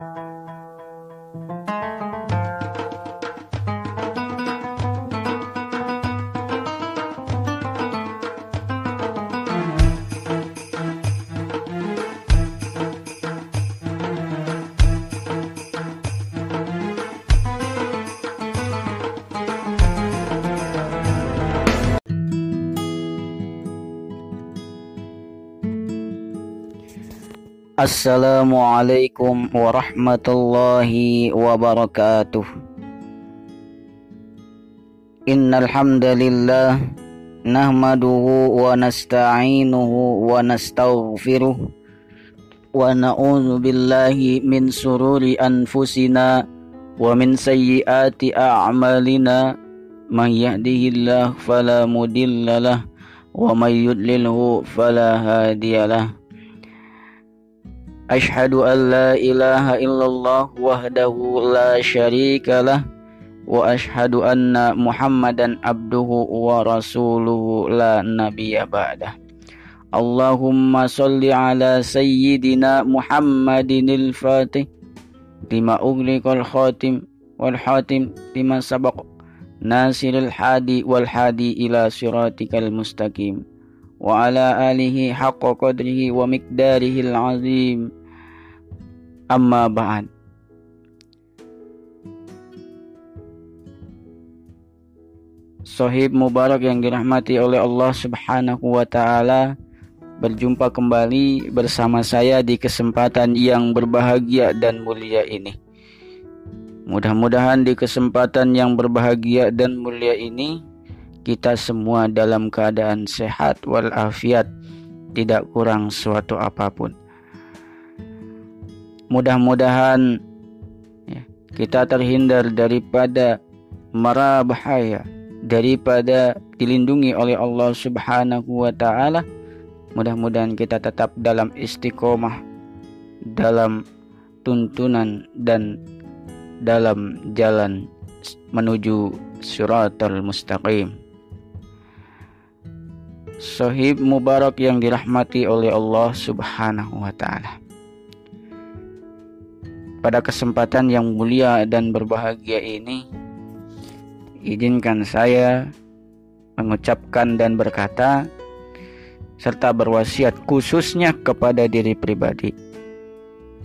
Thank you. Assalamualaikum warahmatullahi wabarakatuh. Innal hamdalillah nahmaduhu wa nasta'inuhu wa nastaghfiruh wa na'udzu billahi min sururi anfusina wa min sayyiati a'malina. Man yahdihillahu fala mudilla wa may yudlilhu fala hadiyalah أشهد أن لا إله إلا الله وحده لا شريك له وأشهد أن محمدا عبده ورسوله لا نبي بعده. اللهم صل على سيدنا محمد الفاتح لما أغلق الخاتم والحاتم لما سبق ناصر الحادي والحادي إلى صراطك المستقيم وعلى آله حق قدره ومقداره العظيم. amma ba'an Sohib Mubarak yang dirahmati oleh Allah Subhanahu wa taala berjumpa kembali bersama saya di kesempatan yang berbahagia dan mulia ini. Mudah-mudahan di kesempatan yang berbahagia dan mulia ini kita semua dalam keadaan sehat walafiat, tidak kurang suatu apa pun. Mudah-mudahan ya, kita terhindar daripada mara bahaya, daripada dilindungi oleh Allah Subhanahu wa taala. Mudah-mudahan kita tetap dalam istiqomah dalam tuntunan dan dalam jalan menuju suratul mustaqim. Sohib Mubarak yang dirahmati oleh Allah Subhanahu wa Ta'ala. Pada kesempatan yang mulia dan berbahagia ini, izinkan saya mengucapkan dan berkata, serta berwasiat khususnya kepada diri pribadi.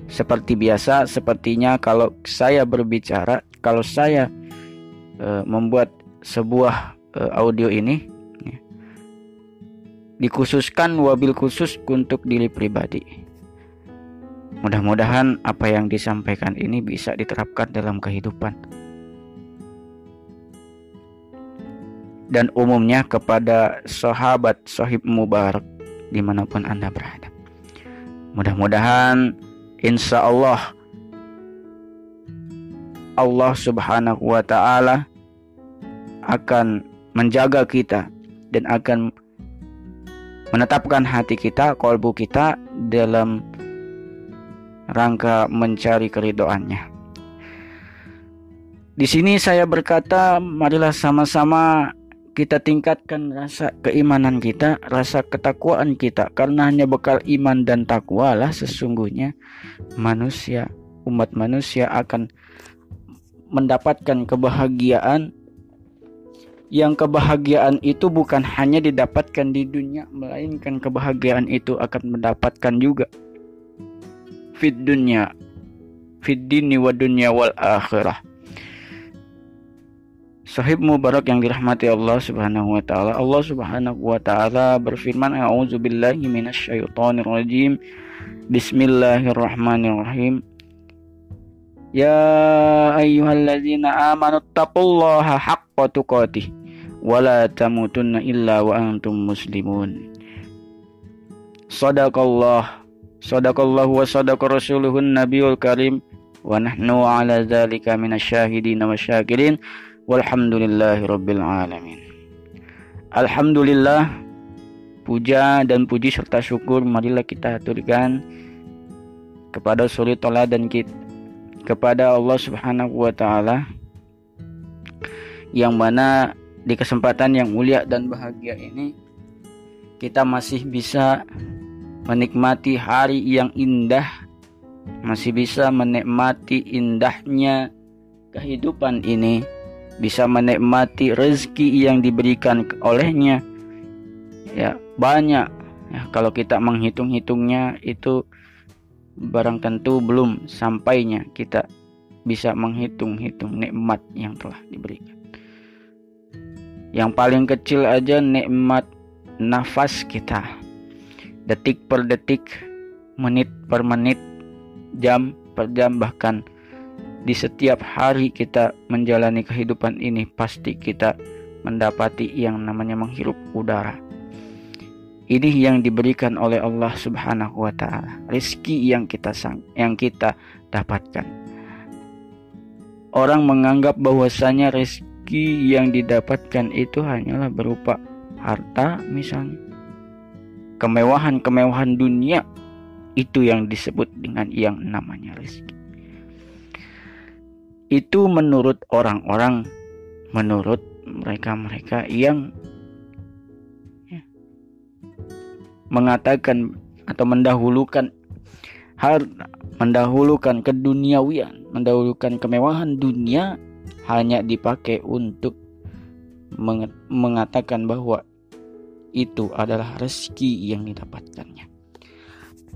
Seperti biasa, sepertinya kalau saya berbicara, kalau saya e, membuat sebuah e, audio ini, dikhususkan wabil khusus untuk diri pribadi. Mudah-mudahan apa yang disampaikan ini bisa diterapkan dalam kehidupan. Dan umumnya kepada sahabat sahib mubarak di mana pun Anda berada. Mudah-mudahan insya Allah Allah subhanahu wa ta'ala akan menjaga kita dan akan menetapkan hati kita, kolbu kita dalam rangka mencari keridoannya. Di sini saya berkata, marilah sama-sama kita tingkatkan rasa keimanan kita, rasa ketakwaan kita, karena hanya bekal iman dan takwa lah sesungguhnya manusia, umat manusia akan mendapatkan kebahagiaan. Yang kebahagiaan itu bukan hanya didapatkan di dunia melainkan kebahagiaan itu akan mendapatkan juga fit dunia fit dini wa dunya wal akhirah Sahib Mubarak yang dirahmati Allah Subhanahu wa taala. Allah Subhanahu wa taala berfirman, "A'udzu billahi minasyaitonir rajim. Bismillahirrahmanirrahim. Ya ayyuhalladzina amanu taqullaha haqqa tuqatih wala tamutunna illa wa antum muslimun Sadaqallah Sadaqallahu wa sadaqa rasuluhun nabiyul karim. Wa nahnu ala dzalika minasyahidin wa syakirin walhamdulillahi rabbil alamin. Alhamdulillah puja dan puji serta syukur marilah kita aturkan kepada suri dan kita kepada Allah Subhanahu wa taala yang mana di kesempatan yang mulia dan bahagia ini kita masih bisa menikmati hari yang indah masih bisa menikmati indahnya kehidupan ini, bisa menikmati rezeki yang diberikan olehnya. Ya, banyak. Ya, kalau kita menghitung-hitungnya itu barang tentu belum sampainya kita bisa menghitung-hitung nikmat yang telah diberikan. Yang paling kecil aja nikmat nafas kita. Detik per detik, menit per menit, jam per jam bahkan di setiap hari kita menjalani kehidupan ini pasti kita mendapati yang namanya menghirup udara. Ini yang diberikan oleh Allah Subhanahu wa taala, rezeki yang kita sang, yang kita dapatkan. Orang menganggap bahwasanya rezeki yang didapatkan itu hanyalah berupa harta misalnya. Kemewahan-kemewahan dunia itu yang disebut dengan yang namanya rezeki. Itu menurut orang-orang menurut mereka-mereka yang mengatakan atau mendahulukan hal mendahulukan keduniawian, mendahulukan kemewahan dunia hanya dipakai untuk mengatakan bahwa itu adalah rezeki yang didapatkannya.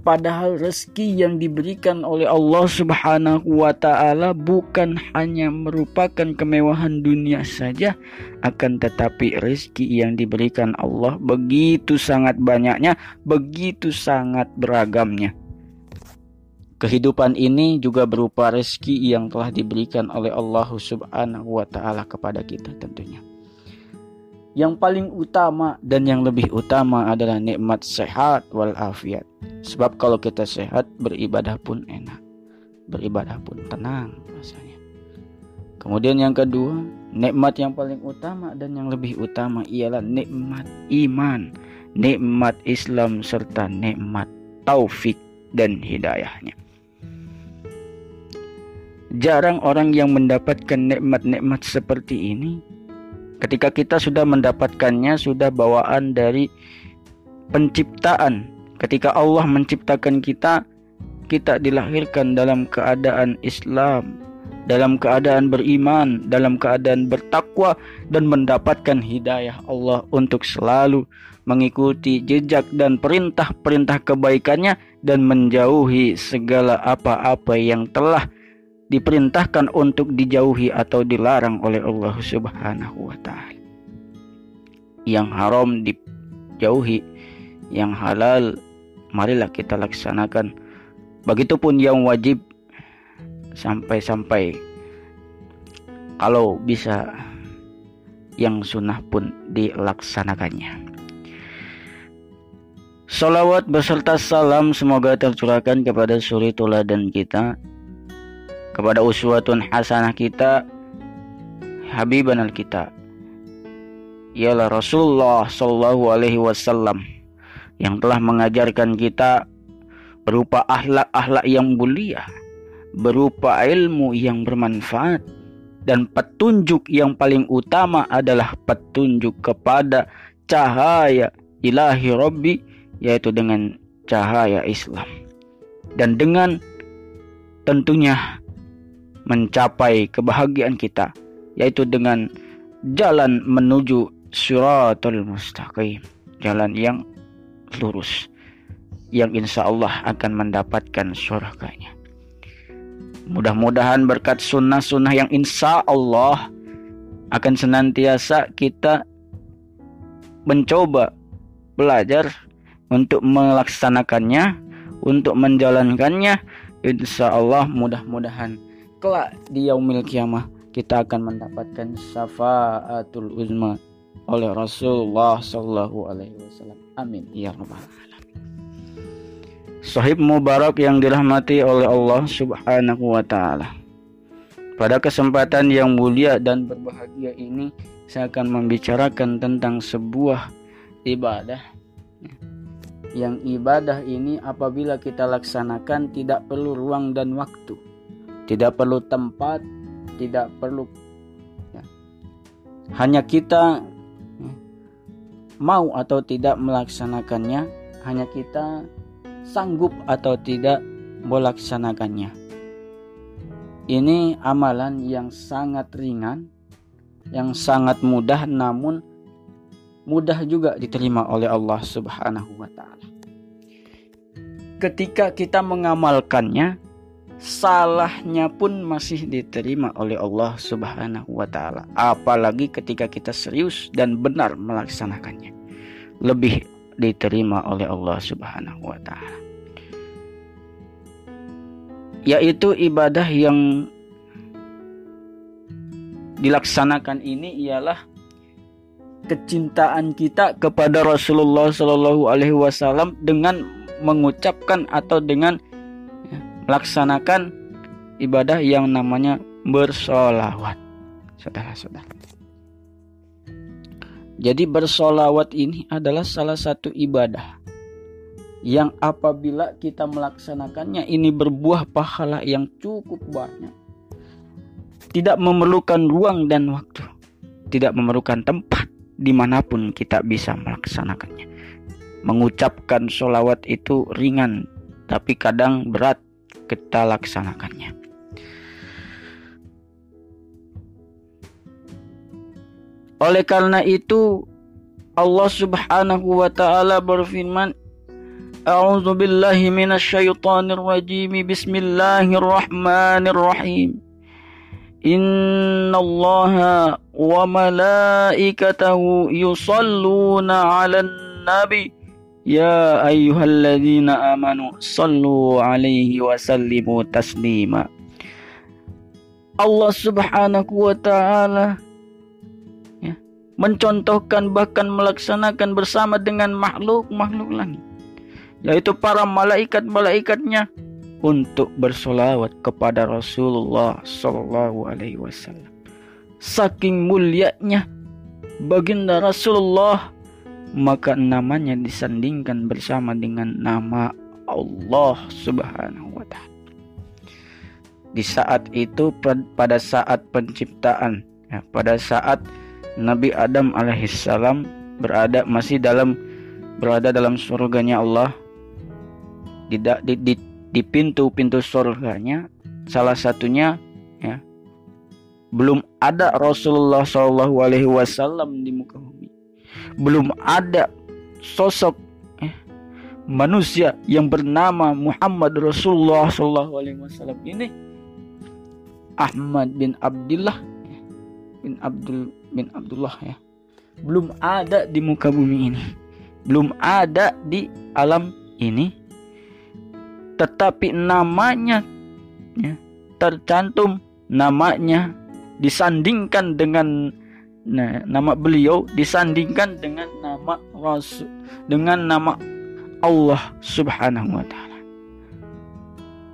Padahal rezeki yang diberikan oleh Allah Subhanahu wa taala bukan hanya merupakan kemewahan dunia saja, akan tetapi rezeki yang diberikan Allah begitu sangat banyaknya, begitu sangat beragamnya. Kehidupan ini juga berupa rezeki yang telah diberikan oleh Allah Subhanahu wa taala kepada kita tentunya. Yang paling utama dan yang lebih utama adalah nikmat sehat walafiat. Sebab kalau kita sehat, beribadah pun enak. Beribadah pun tenang rasanya. Kemudian yang kedua, nikmat yang paling utama dan yang lebih utama ialah nikmat iman, nikmat Islam serta nikmat taufik dan hidayahnya. Jarang orang yang mendapatkan nikmat-nikmat seperti ini Ketika kita sudah mendapatkannya, sudah bawaan dari penciptaan. Ketika Allah menciptakan kita, kita dilahirkan dalam keadaan Islam, dalam keadaan beriman, dalam keadaan bertakwa dan mendapatkan hidayah Allah untuk selalu mengikuti jejak dan perintah-perintah kebaikannya dan menjauhi segala apa-apa yang telah diperintahkan untuk dijauhi atau dilarang oleh Allah Subhanahu wa taala. Yang haram dijauhi, yang halal marilah kita laksanakan. Begitupun yang wajib sampai-sampai kalau bisa yang sunnah pun dilaksanakannya. Salawat beserta salam semoga tercurahkan kepada suri teladan kita kepada uswatun hasanah kita habiban al kita ialah Rasulullah Shallallahu Alaihi Wasallam yang telah mengajarkan kita berupa akhlak-akhlak yang mulia, berupa ilmu yang bermanfaat, dan petunjuk yang paling utama adalah petunjuk kepada cahaya ilahi Rabbi, yaitu dengan cahaya Islam. Dan dengan tentunya mencapai kebahagiaan kita yaitu dengan jalan menuju suratul mustaqim jalan yang lurus yang insya Allah akan mendapatkan surganya. Mudah-mudahan berkat sunnah-sunnah yang insya Allah akan senantiasa kita mencoba belajar untuk melaksanakannya untuk menjalankannya. Insya Allah mudah-mudahan kelak di yaumil kiamah kita akan mendapatkan syafaatul uzma oleh Rasulullah sallallahu alaihi wasallam. Amin ya rabbal alamin. Sahib Mubarak yang dirahmati oleh Allah Subhanahu wa taala. Pada kesempatan yang mulia dan berbahagia ini saya akan membicarakan tentang sebuah ibadah yang ibadah ini apabila kita laksanakan tidak perlu ruang dan waktu tidak perlu tempat, tidak perlu ya. hanya kita ya, mau atau tidak melaksanakannya, hanya kita sanggup atau tidak melaksanakannya. Ini amalan yang sangat ringan, yang sangat mudah namun mudah juga diterima oleh Allah Subhanahu wa taala. Ketika kita mengamalkannya, salahnya pun masih diterima oleh Allah Subhanahu wa taala. Apalagi ketika kita serius dan benar melaksanakannya. Lebih diterima oleh Allah Subhanahu wa taala yaitu ibadah yang dilaksanakan ini ialah kecintaan kita kepada Rasulullah Shallallahu Alaihi Wasallam dengan mengucapkan atau dengan melaksanakan ibadah yang namanya bersolawat, saudara-saudara. Jadi bersolawat ini adalah salah satu ibadah yang apabila kita melaksanakannya ini berbuah pahala yang cukup banyak. Tidak memerlukan ruang dan waktu, tidak memerlukan tempat di mana pun kita bisa melaksanakannya. Mengucapkan sholawat itu ringan, tapi kadang berat kita laksanakannya. Oleh karena itu Allah Subhanahu wa taala berfirman A'udzu billahi minasyaitonir rajim. Bismillahirrahmanirrahim. Innallaha wa malaikatahu yusalluna 'alan nabi. وملائكته يصلون على النبي يا أيها الذين آمنوا صلوا عليه وسلموا تسليما Allah subhanahu wa ta'ala ya, mencontohkan bahkan melaksanakan bersama dengan makhluk-makhluk langit yaitu para malaikat-malaikatnya untuk bersolawat kepada Rasulullah Shallallahu Alaihi Wasallam. Saking mulianya baginda Rasulullah, maka namanya disandingkan bersama dengan nama Allah Subhanahu Wa Taala. Di saat itu, pada saat penciptaan, ya, pada saat Nabi Adam alaihissalam berada masih dalam berada dalam surganya Allah di, di, di, di pintu-pintu surganya salah satunya ya belum ada Rasulullah Wasallam di muka bumi belum ada sosok ya, manusia yang bernama Muhammad Rasulullah Shallallahu Alaihi Wasallam. Ini Ahmad bin Abdullah ya, bin Abdul bin Abdullah ya. Belum ada di muka bumi ini. Belum ada di alam ini. Tetapi namanya ya, tercantum namanya disandingkan dengan nah, nama beliau disandingkan dengan nama Rasul dengan nama Allah Subhanahu wa taala.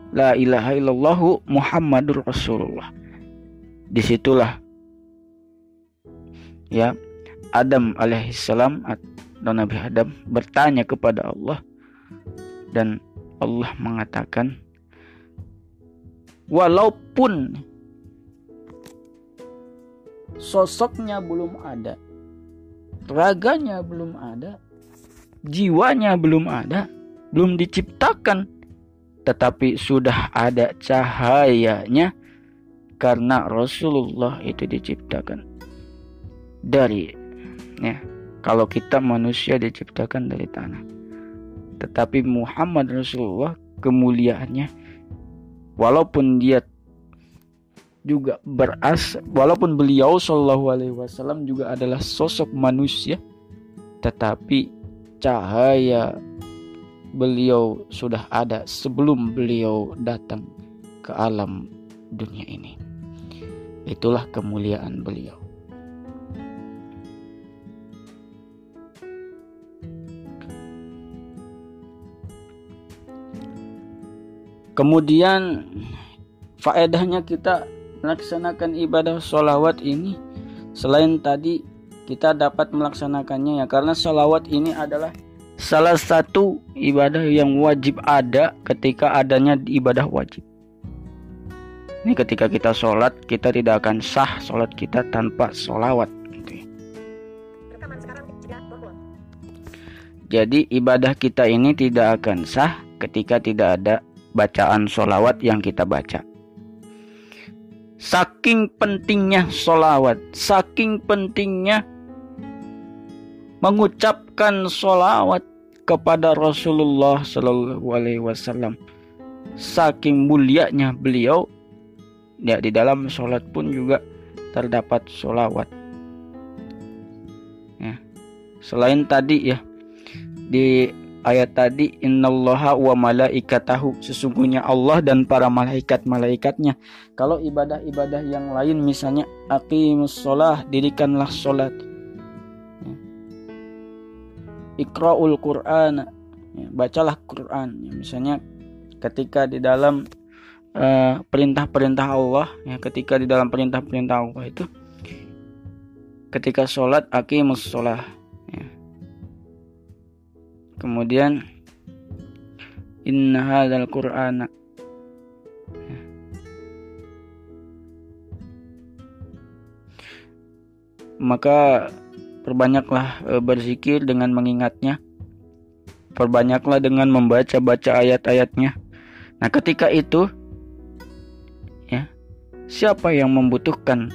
La ilaha illallah Muhammadur Rasulullah. Di situlah ya Adam alaihissalam atau Nabi Adam bertanya kepada Allah dan Allah mengatakan walaupun sosoknya belum ada, raganya belum ada, jiwanya belum ada, belum diciptakan, tetapi sudah ada cahayanya karena Rasulullah itu diciptakan. Dari ya kalau kita manusia diciptakan dari tanah. Tetapi Muhammad Rasulullah kemuliaannya. Walaupun dia juga beras. Walaupun beliau Shallallahu Alaihi Wasallam juga adalah sosok manusia tetapi cahaya beliau sudah ada sebelum beliau datang ke alam dunia ini. Itulah kemuliaan beliau. Kemudian faedahnya kita melaksanakan ibadah sholawat ini selain tadi kita dapat melaksanakannya ya karena sholawat ini adalah salah satu ibadah yang wajib ada ketika adanya ibadah wajib. Ini ketika kita sholat kita tidak akan sah sholat kita tanpa sholawat. Gitu ya. Jadi ibadah kita ini tidak akan sah ketika tidak ada bacaan solawat yang kita baca. Saking pentingnya solawat, saking pentingnya mengucapkan solawat kepada Rasulullah Shallallahu Alaihi Wasallam. Saking mulianya beliau, ya di dalam sholat pun juga terdapat solawat. Ya. Selain tadi ya di ayat tadi innallaha wa malaikatahu sesungguhnya Allah dan para malaikat-malaikatnya. Kalau ibadah-ibadah yang lain misalnya aqimus sholah dirikanlah sholat. Ya. ikraul quran ya, bacalah Quran. Ya, misalnya ketika di dalam eh, perintah-perintah uh, Allah ya ketika di dalam perintah-perintah Allah itu ketika sholat aqimus sholah kemudian inna hadzal qur'ana. Maka perbanyaklah e, berzikir dengan mengingatnya. Perbanyaklah dengan membaca-baca ayat-ayatnya. Nah ketika itu ya siapa yang membutuhkan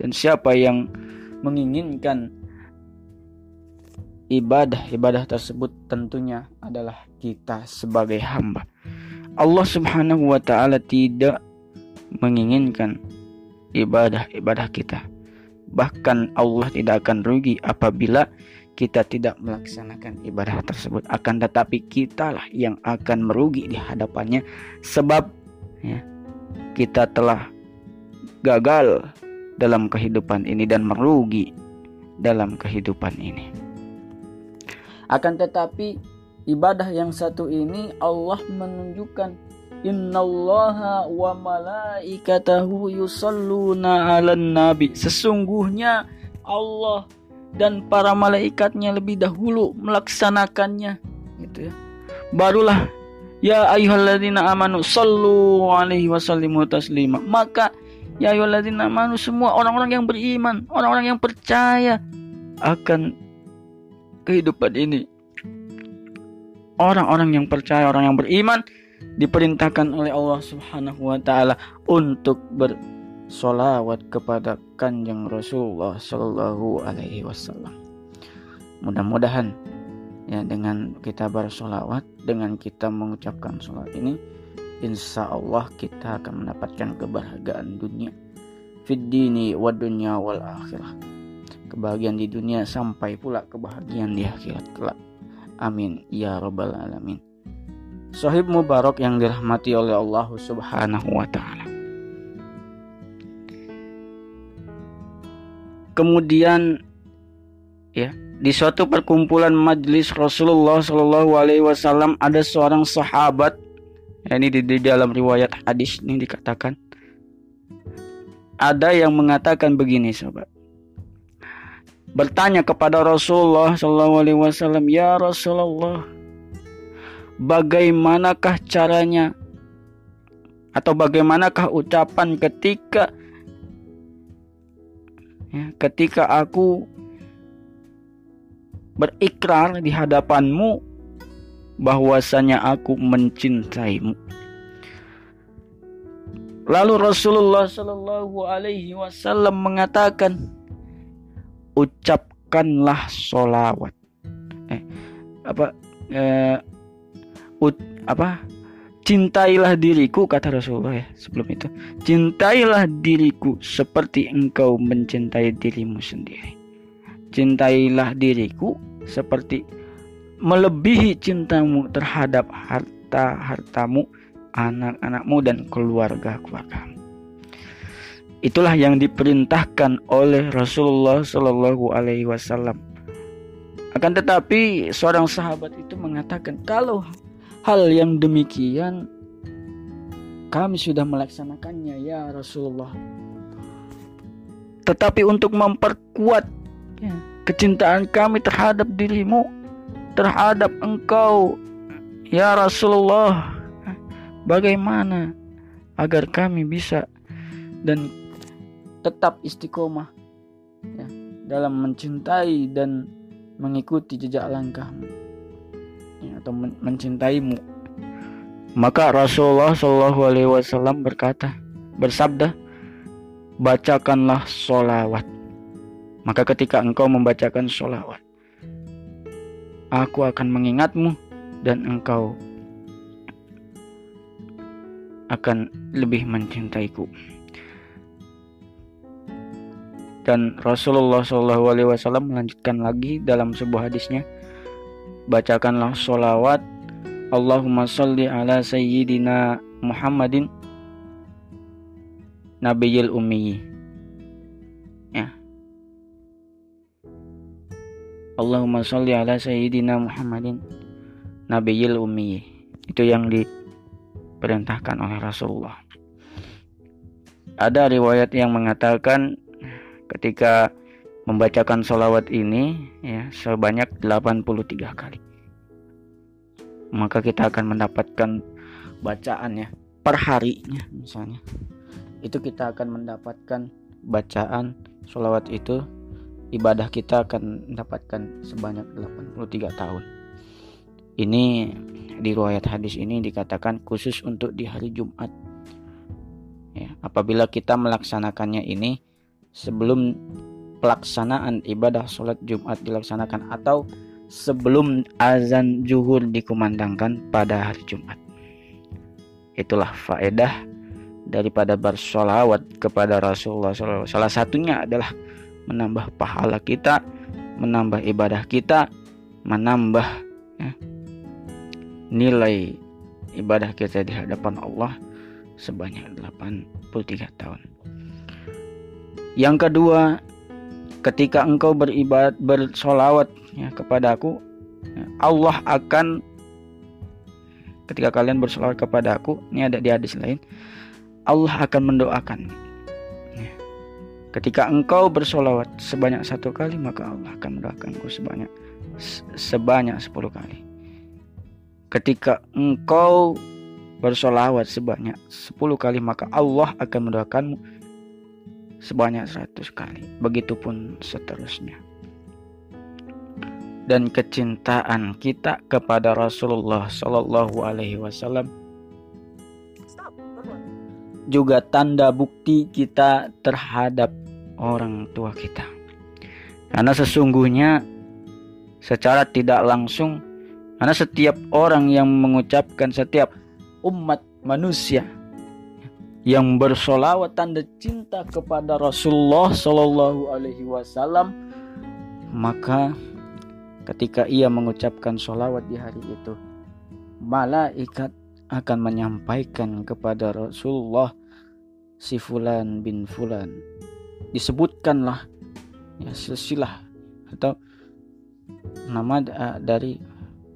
dan siapa yang menginginkan ibadah-ibadah tersebut tentunya adalah kita sebagai hamba. Allah Subhanahu wa taala tidak menginginkan ibadah-ibadah kita. Bahkan Allah tidak akan rugi apabila kita tidak melaksanakan ibadah tersebut. Akan tetapi kitalah yang akan merugi di hadapannya sebab ya, kita telah gagal dalam kehidupan ini dan merugi dalam kehidupan ini. Akan tetapi ibadah yang satu ini Allah menunjukkan Innallaha wa malaikatahu yusalluna 'alan nabi. Sesungguhnya Allah dan para malaikatnya lebih dahulu melaksanakannya gitu ya. Barulah ya ayyuhalladzina amanu sallu alaihi wasallimu taslima. Maka ya ayyuhalladzina amanu semua orang-orang yang beriman, orang-orang yang percaya akan kehidupan ini. Orang-orang yang percaya, orang yang beriman diperintahkan oleh Allah Subhanahu wa taala untuk bersolawat kepada Kanjeng Rasulullah Shallallahu alaihi wasallam. Mudah-mudahan ya dengan kita bersolawat, dengan kita mengucapkan sholat ini, insya Allah kita akan mendapatkan kebahagiaan dunia, fid dini wa dunya wal akhirah kebahagiaan di dunia sampai pula kebahagiaan di akhirat kelak. Amin ya rabbal alamin. Sahib Mubarak yang dirahmati oleh Allah Subhanahu wa taala. Kemudian ya, di suatu perkumpulan majlis Rasulullah Shallallahu alaihi wasallam ada seorang sahabat ya, ini di, di dalam riwayat hadis ini dikatakan ada yang mengatakan begini sahabat bertanya kepada Rasulullah SAW, ya Rasulullah, bagaimanakah caranya atau bagaimanakah ucapan ketika ya, ketika aku berikrar di hadapanmu bahwasanya aku mencintaimu. Lalu Rasulullah Shallallahu Alaihi Wasallam mengatakan, ucapkanlah solawat eh, apa eh, ut, apa? Cintailah diriku kata Rasulullah ya sebelum itu. Cintailah diriku seperti engkau mencintai dirimu sendiri. Cintailah diriku seperti melebihi cintamu terhadap harta hartamu anak-anakmu dan keluarga keluargamu Itulah yang diperintahkan oleh Rasulullah Shallallahu Alaihi Wasallam. Akan tetapi seorang sahabat itu mengatakan kalau hal yang demikian kami sudah melaksanakannya ya Rasulullah. Tetapi untuk memperkuat ya, kecintaan kami terhadap dirimu, terhadap engkau, ya Rasulullah, bagaimana agar kami bisa dan tetap istiqomah ya, dalam mencintai dan mengikuti jejak langkahmu ya, atau men mencintaimu Maka Rasulullah Shallallahu Alaihi Wasallam berkata, bersabda, bacakanlah solawat. Maka ketika engkau membacakan solawat, aku akan mengingatmu dan engkau akan lebih mencintaiku. Dan Rasulullah Wasallam melanjutkan lagi dalam sebuah hadisnya, bacakanlah solawat Allahumma salli ala sayyidina Muhammadin Nabiyil Ummi ya. Allahumma salli ala sayyidina Muhammadin Nabiyil Ummi itu yang diperintahkan oleh Rasulullah. Ada riwayat yang mengatakan ketika membacakan solawat ini ya sebanyak 83 kali. Maka kita akan mendapatkan bacaan ya per harinya misalnya. Itu kita akan mendapatkan bacaan sholawat itu ibadah kita akan mendapatkan sebanyak 83 tahun. Ini di riwayat hadis ini dikatakan khusus untuk di hari Jumat. Ya apabila kita melaksanakannya ini sebelum pelaksanaan ibadah sholat Jumat dilaksanakan atau sebelum azan zuhur dikumandangkan pada hari Jumat. Itulah faedah daripada bersolawat kepada Rasulullah SAW. Salah satunya adalah menambah pahala kita, menambah ibadah kita, menambah ya, nilai ibadah kita di hadapan Allah sebanyak 83 tahun. Yang kedua, ketika engkau beribadat bersolawat ya kepada aku ya, Allah akan ketika kalian bersolawat kepada aku ini ada di hadis lain Allah akan mendoakan ya. ketika engkau bersolawat sebanyak satu kali maka Allah akan mendoakanku sebanyak sebanyak sepuluh kali ketika engkau bersolawat sebanyak sepuluh kali maka Allah akan mendoakanmu sebanyak seratus kali. Begitupun seterusnya. Dan kecintaan kita kepada Rasulullah Shallallahu Alaihi Wasallam juga tanda bukti kita terhadap orang tua kita. Karena sesungguhnya secara tidak langsung karena setiap orang yang mengucapkan setiap umat manusia yang bersolawat tanda cinta kepada Rasulullah Shallallahu Alaihi Wasallam maka ketika ia mengucapkan sholawat di hari itu malaikat akan menyampaikan kepada Rasulullah si fulan bin fulan. Disebutkanlah ya silsilah atau nama dari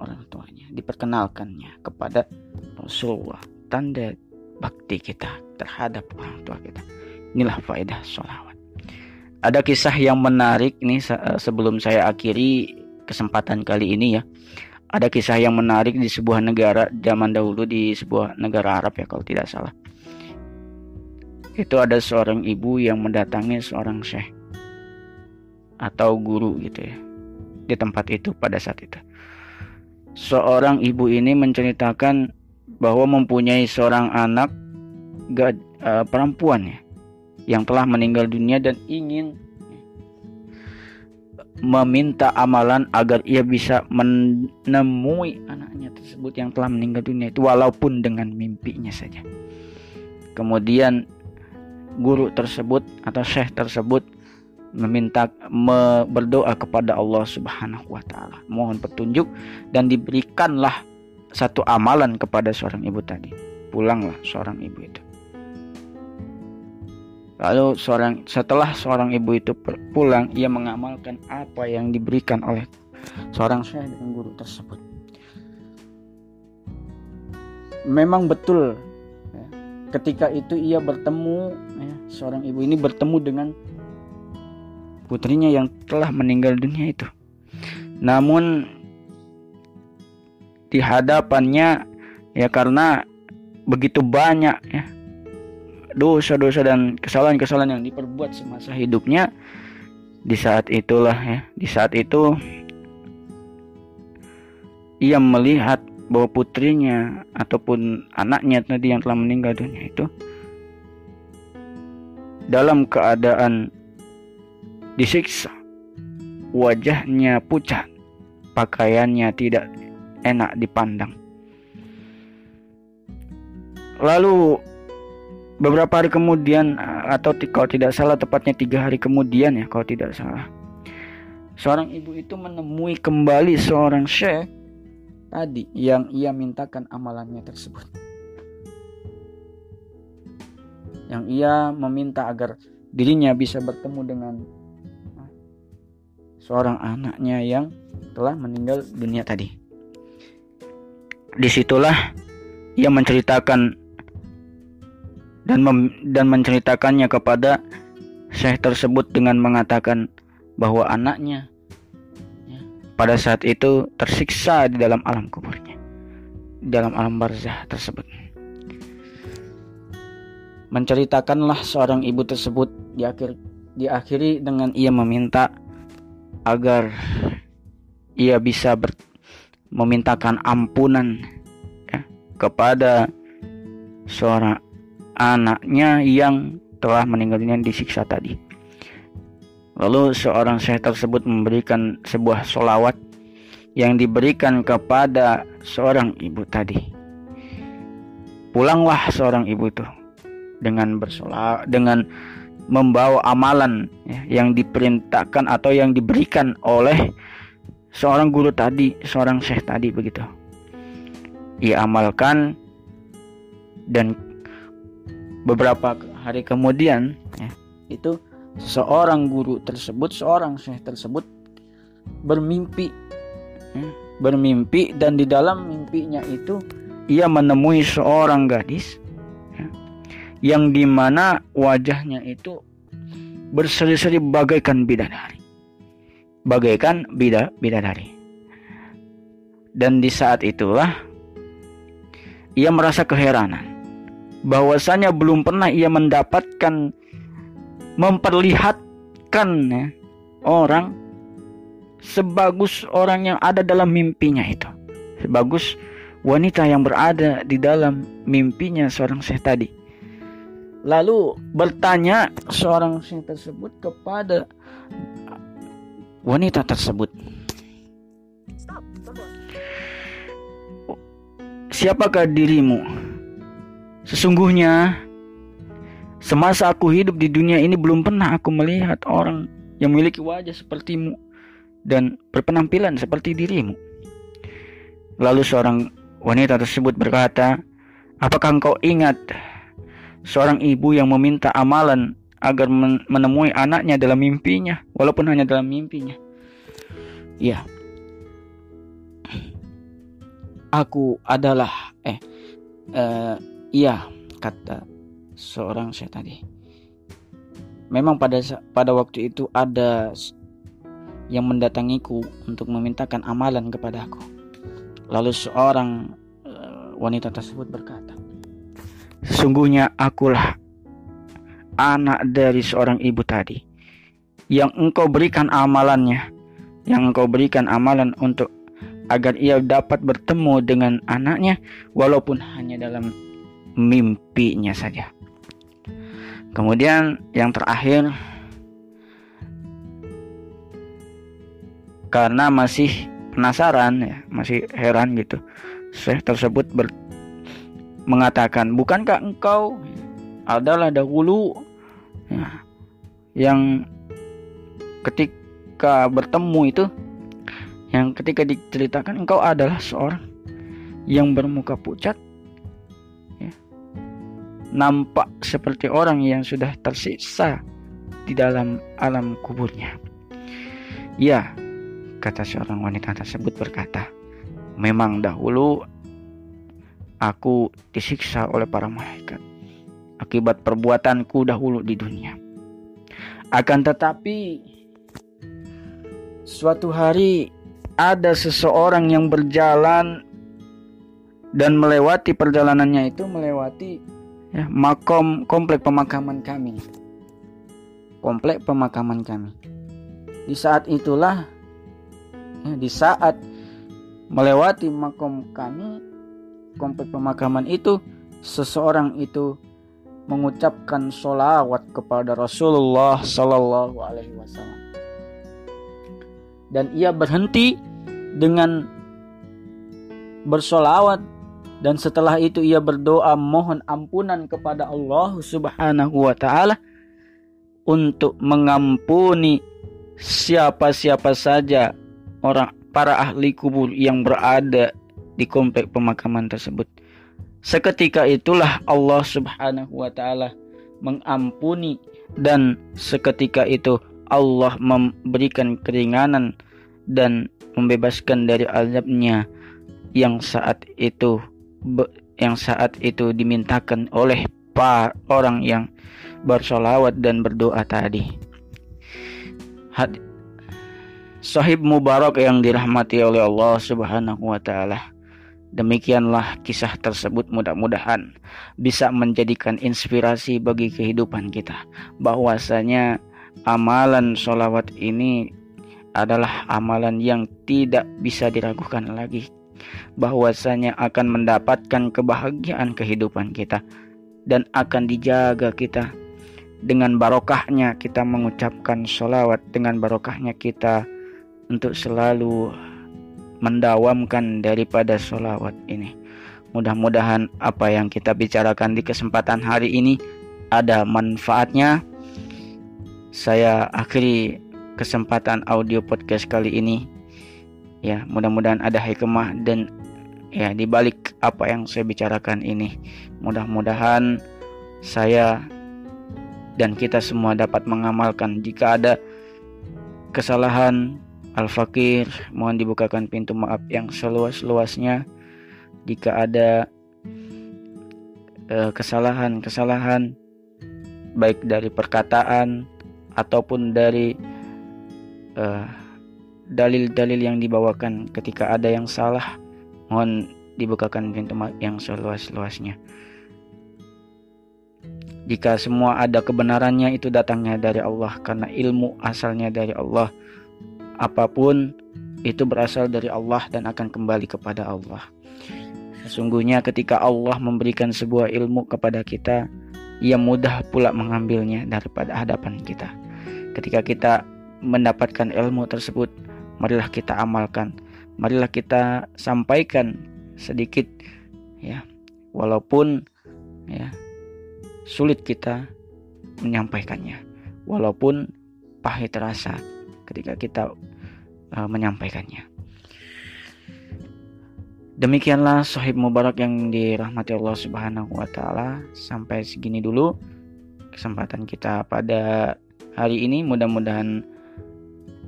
orang tuanya diperkenalkannya kepada Rasulullah. Tanda bakti kita terhadap orang tua kita inilah faedah sholawat ada kisah yang menarik nih sebelum saya akhiri kesempatan kali ini ya. Ada kisah yang menarik di sebuah negara zaman dahulu di sebuah negara Arab ya kalau tidak salah. Itu ada seorang ibu yang mendatangi seorang syekh atau guru gitu ya di tempat itu pada saat itu. Seorang ibu ini menceritakan bahwa mempunyai seorang anak gak, uh, eh, perempuan ya yang telah meninggal dunia dan ingin meminta amalan agar ia bisa menemui anaknya tersebut yang telah meninggal dunia itu walaupun dengan mimpinya saja. Kemudian guru tersebut atau syekh tersebut meminta me, berdoa kepada Allah Subhanahu wa taala, mohon petunjuk dan diberikanlah satu amalan kepada seorang ibu tadi. Pulanglah seorang ibu itu. Lalu seorang setelah seorang ibu itu pulang, ia mengamalkan apa yang diberikan oleh seorang syekh dan guru tersebut. Memang betul, ya, ketika itu ia bertemu, ya, seorang ibu ini bertemu dengan putrinya yang telah meninggal dunia itu. Namun di hadapannya, ya karena begitu banyak ya dosa-dosa dan kesalahan-kesalahan yang diperbuat semasa hidupnya di saat itulah ya di saat itu ia melihat bahwa putrinya ataupun anaknya tadi yang telah meninggal dunia itu dalam keadaan disiksa wajahnya pucat pakaiannya tidak enak dipandang. Lalu beberapa hari kemudian atau kalau tidak salah tepatnya tiga hari kemudian ya kalau tidak salah seorang ibu itu menemui kembali seorang syekh tadi yang ia mintakan amalannya tersebut. Yang ia meminta agar dirinya bisa bertemu dengan seorang anaknya yang telah meninggal dunia tadi di situlah ia menceritakan dan mem dan menceritakannya kepada Syekh tersebut dengan mengatakan bahwa anaknya ya, pada saat itu tersiksa di dalam alam kuburnya, dalam alam barzah tersebut. Menceritakanlah seorang ibu tersebut di akhir diakhiri dengan ia meminta agar ia bisa ber, memintakan ampunan ya, kepada seorang anaknya yang telah meninggal dunia disiksa tadi. Lalu seorang syekh tersebut memberikan sebuah solawat yang diberikan kepada seorang ibu tadi. Pulanglah seorang ibu itu dengan bersolawat dengan membawa amalan ya, yang diperintahkan atau yang diberikan oleh seorang guru tadi, seorang syekh tadi begitu. Ia amalkan dan beberapa hari kemudian ya, itu seorang guru tersebut seorang syekh tersebut bermimpi ya, bermimpi dan di dalam mimpinya itu ia menemui seorang gadis ya, yang di mana wajahnya itu berseri-seri bagaikan bidadari bagaikan bida bidadari dan di saat itulah ia merasa keheranan bahwasanya belum pernah ia mendapatkan memperlihatkan ya, orang sebagus orang yang ada dalam mimpinya itu. Sebagus wanita yang berada di dalam mimpinya seorang syekh tadi. Lalu bertanya seorang syekh tersebut kepada wanita tersebut. Siapakah dirimu? Sesungguhnya semasa aku hidup di dunia ini belum pernah aku melihat orang yang memiliki wajah sepertimu dan berpenampilan seperti dirimu. Lalu seorang wanita tersebut berkata, "Apakah engkau ingat seorang ibu yang meminta amalan agar menemui anaknya dalam mimpinya, walaupun hanya dalam mimpinya?" Ya. Aku adalah eh uh, Iya, kata seorang saya tadi. Memang pada pada waktu itu ada yang mendatangiku untuk memintakan amalan kepadaku. Lalu seorang uh, wanita tersebut berkata, "Sesungguhnya akulah anak dari seorang ibu tadi yang engkau berikan amalannya, yang engkau berikan amalan untuk agar ia dapat bertemu dengan anaknya walaupun hanya dalam mimpinya saja. Kemudian yang terakhir karena masih penasaran ya, masih heran gitu. Syekh tersebut ber, mengatakan, "Bukankah engkau adalah dahulu ya, yang ketika bertemu itu yang ketika diceritakan engkau adalah seorang yang bermuka pucat nampak seperti orang yang sudah tersiksa di dalam alam kuburnya. Ya, kata seorang wanita tersebut berkata, memang dahulu aku disiksa oleh para malaikat akibat perbuatanku dahulu di dunia. Akan tetapi suatu hari ada seseorang yang berjalan dan melewati perjalanannya itu melewati ya, makom komplek pemakaman kami. Komplek pemakaman kami. Di saat itulah ya, di saat melewati makom kami komplek pemakaman itu seseorang itu mengucapkan sholawat kepada Rasulullah Sallallahu Alaihi Wasallam dan ia berhenti dengan bersolawat dan setelah itu ia berdoa mohon ampunan kepada Allah Subhanahu wa taala untuk mengampuni siapa-siapa saja orang para ahli kubur yang berada di komplek pemakaman tersebut. Seketika itulah Allah Subhanahu wa taala mengampuni dan seketika itu Allah memberikan keringanan dan membebaskan dari azabnya yang saat itu yang saat itu dimintakan oleh para orang yang bersolawat dan berdoa tadi. Sahib Mubarak yang dirahmati oleh Allah Subhanahu wa taala. Demikianlah kisah tersebut mudah-mudahan bisa menjadikan inspirasi bagi kehidupan kita. Bahwasanya amalan solawat ini adalah amalan yang tidak bisa diragukan lagi. Bahwasanya akan mendapatkan kebahagiaan kehidupan kita dan akan dijaga kita. Dengan barokahnya kita mengucapkan sholawat dengan barokahnya kita untuk selalu mendawamkan daripada sholawat ini. Mudah-mudahan apa yang kita bicarakan di kesempatan hari ini ada manfaatnya. Saya akhiri kesempatan audio podcast kali ini. Ya mudah-mudahan ada hikmah dan ya dibalik apa yang saya bicarakan ini. Mudah-mudahan saya dan kita semua dapat mengamalkan jika ada kesalahan Al-Fakir mohon dibukakan pintu maaf yang seluas-luasnya. Jika ada kesalahan kesalahan-kesalahan baik dari perkataan ataupun dari dalil dalil-dalil yang dibawakan ketika ada yang salah mohon dibukakan pintu yang seluas-luasnya. Jika semua ada kebenarannya itu datangnya dari Allah. Karena ilmu asalnya dari Allah apa pun itu berasal dari Allah dan akan kembali kepada Allah. Sesungguhnya ketika Allah memberikan sebuah ilmu kepada kita ia mudah pula mengambilnya daripada hadapan kita. Ketika kita mendapatkan ilmu tersebut, marilah kita amalkan, marilah kita sampaikan sedikit ya, walaupun ya sulit kita menyampaikannya, walaupun pahit rasa ketika kita uh, menyampaikannya. Demikianlah sahib mubarak yang dirahmati Allah Subhanahu wa taala. Sampai segini dulu kesempatan kita pada hari ini. Mudah-mudahan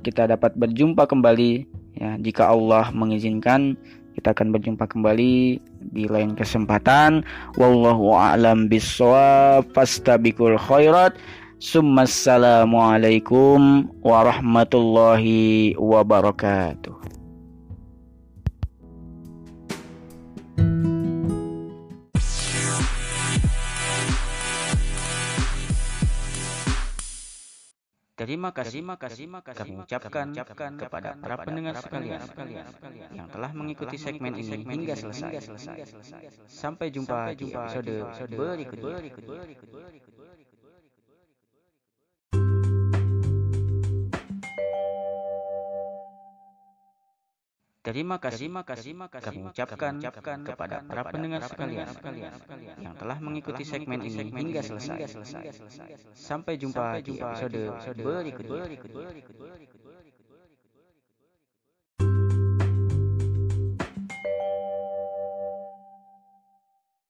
kita dapat berjumpa kembali ya jika Allah mengizinkan kita akan berjumpa kembali di lain kesempatan wallahu a'lam bissawab fastabikul khairat Assalamualaikum warahmatullahi wabarakatuh Terima kasih, terima kasih, terima kasih kami ucapkan, ucapkan kepada para pendengar sekalian, sekalian yang telah mengikuti segmen ini hingga selesai. Sampai jumpa di episode berikutnya. Terima kasih, terima kasih, kami ucapkan, ucapkan kepada para pendengar sekalian, yang telah mengikuti segmen ini hingga selesai. Sampai jumpa di episode berikutnya.